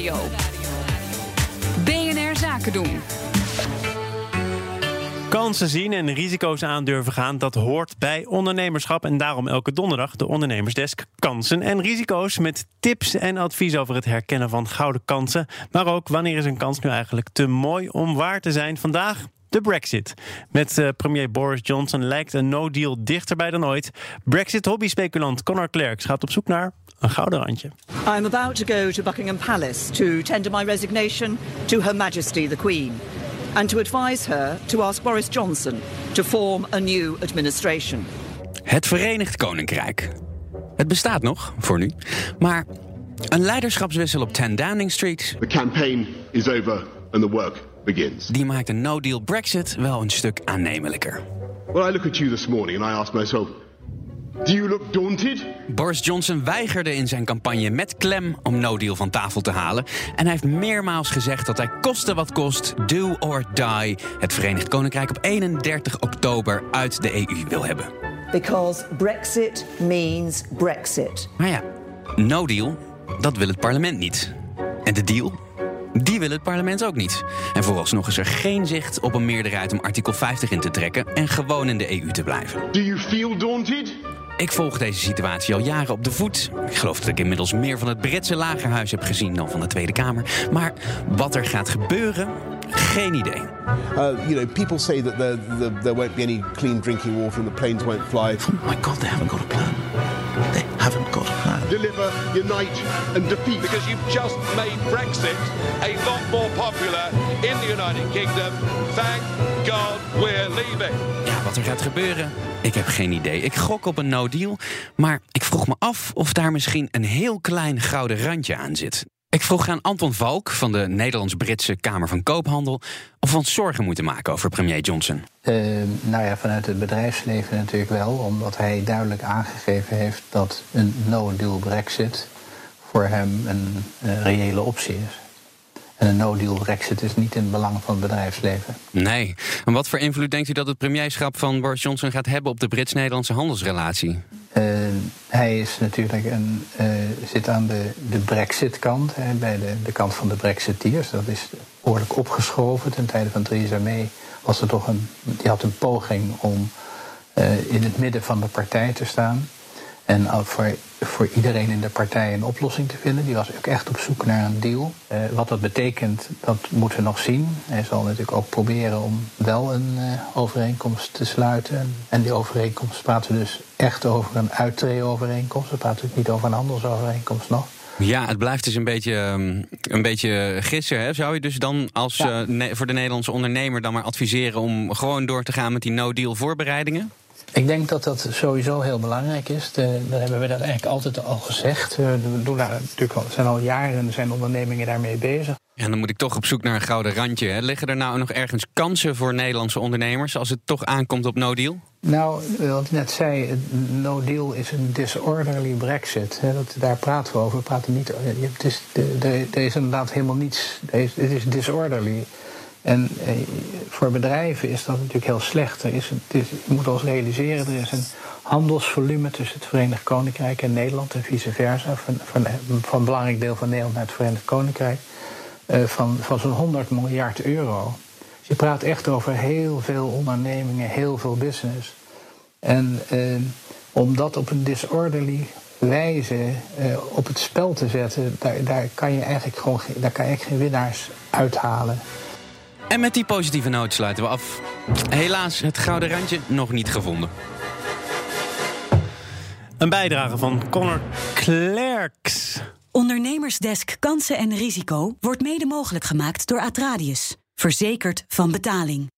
Nieuwsradio. BNR Zaken doen. Kansen zien en risico's aandurven gaan, dat hoort bij ondernemerschap. En daarom elke donderdag de Ondernemersdesk Kansen en Risico's. Met tips en advies over het herkennen van gouden kansen. Maar ook wanneer is een kans nu eigenlijk te mooi om waar te zijn. Vandaag de Brexit. Met uh, premier Boris Johnson lijkt een no-deal dichterbij dan ooit. Brexit-hobby-speculant Conor Clerks gaat op zoek naar een gouden randje. I'm about to go to Buckingham Palace to tender my resignation to Her Majesty the Queen. And to advise her to ask Boris Johnson to form a new administration. Het Verenigd Koninkrijk. Het bestaat nog, voor nu. Maar een leiderschapswissel op 10 Downing Street. The campaign is over and the work begins. Die maakt een no-deal Brexit wel een stuk aannemelijker. Well, I look at you this morning and I ask myself. Do you look daunted? Boris Johnson weigerde in zijn campagne met klem om no-deal van tafel te halen. En hij heeft meermaals gezegd dat hij koste wat kost, do or die, het Verenigd Koninkrijk op 31 oktober uit de EU wil hebben. Because Brexit means Brexit. Maar ja, no-deal, dat wil het parlement niet. En de deal? Die wil het parlement ook niet. En vooralsnog is er geen zicht op een meerderheid om artikel 50 in te trekken en gewoon in de EU te blijven. Do you feel daunted? Ik volg deze situatie al jaren op de voet. Ik geloof dat ik inmiddels meer van het Britse lagerhuis heb gezien dan van de Tweede Kamer. Maar wat er gaat gebeuren, geen idee. Uh, you know, people say that there, there, there won't be any clean drinking water and the planes won't fly. Oh my God, they haven't got a plan. They haven't got a plan. Deliver, unite, and defeat. Because you've just made Brexit a lot more popular in the United Kingdom. Thank God we're leaving. Ja, wat er gaat gebeuren, ik heb geen idee. Ik gok op een no-deal, maar ik vroeg me af of daar misschien een heel klein gouden randje aan zit. Ik vroeg aan Anton Valk van de Nederlands-Britse Kamer van Koophandel of we ons zorgen moeten maken over premier Johnson. Uh, nou ja, vanuit het bedrijfsleven natuurlijk wel, omdat hij duidelijk aangegeven heeft dat een no-deal Brexit voor hem een uh, reële optie is. En een no-deal Brexit is niet in het belang van het bedrijfsleven. Nee. En wat voor invloed denkt u dat het premierschap van Boris Johnson gaat hebben op de Brits-Nederlandse handelsrelatie? Uh, hij is natuurlijk een, uh, zit aan de, de Brexit-kant, bij de, de kant van de Brexiteers. Dat is behoorlijk opgeschoven. Ten tijde van Theresa May was er toch een, die had een poging om uh, in het midden van de partij te staan. En voor, voor iedereen in de partij een oplossing te vinden. Die was ook echt op zoek naar een deal. Uh, wat dat betekent, dat moeten we nog zien. Hij zal natuurlijk ook proberen om wel een uh, overeenkomst te sluiten. En die overeenkomst praten we dus echt over een uittreeovereenkomst. We praten ook niet over een handelsovereenkomst nog. Ja, het blijft dus een beetje, um, een beetje gissen. Hè? Zou je dus dan als ja. uh, ne voor de Nederlandse ondernemer dan maar adviseren om gewoon door te gaan met die no-deal voorbereidingen? Ik denk dat dat sowieso heel belangrijk is. De, dat hebben we dat eigenlijk altijd al gezegd. We doen daar natuurlijk al, zijn al jaren zijn ondernemingen daarmee bezig. En dan moet ik toch op zoek naar een gouden randje. Hè? Liggen er nou nog ergens kansen voor Nederlandse ondernemers als het toch aankomt op no deal? Nou, wat ik net zei, no deal is een disorderly brexit. Dat, daar praten we over. We praten niet. Het is, er is inderdaad helemaal niets. Het is disorderly. En eh, voor bedrijven is dat natuurlijk heel slecht. Er is, het je moet ons realiseren, er is een handelsvolume tussen het Verenigd Koninkrijk en Nederland en vice versa. Van, van, van een belangrijk deel van Nederland naar het Verenigd Koninkrijk. Uh, van van zo'n 100 miljard euro. Dus je praat echt over heel veel ondernemingen, heel veel business. En uh, om dat op een disorderly wijze uh, op het spel te zetten, daar, daar kan je eigenlijk gewoon daar kan je geen winnaars uithalen. En met die positieve noot sluiten we af. Helaas het gouden randje nog niet gevonden. Een bijdrage van Connor Clerks. Ondernemersdesk Kansen en Risico wordt mede mogelijk gemaakt door Atradius. Verzekerd van betaling.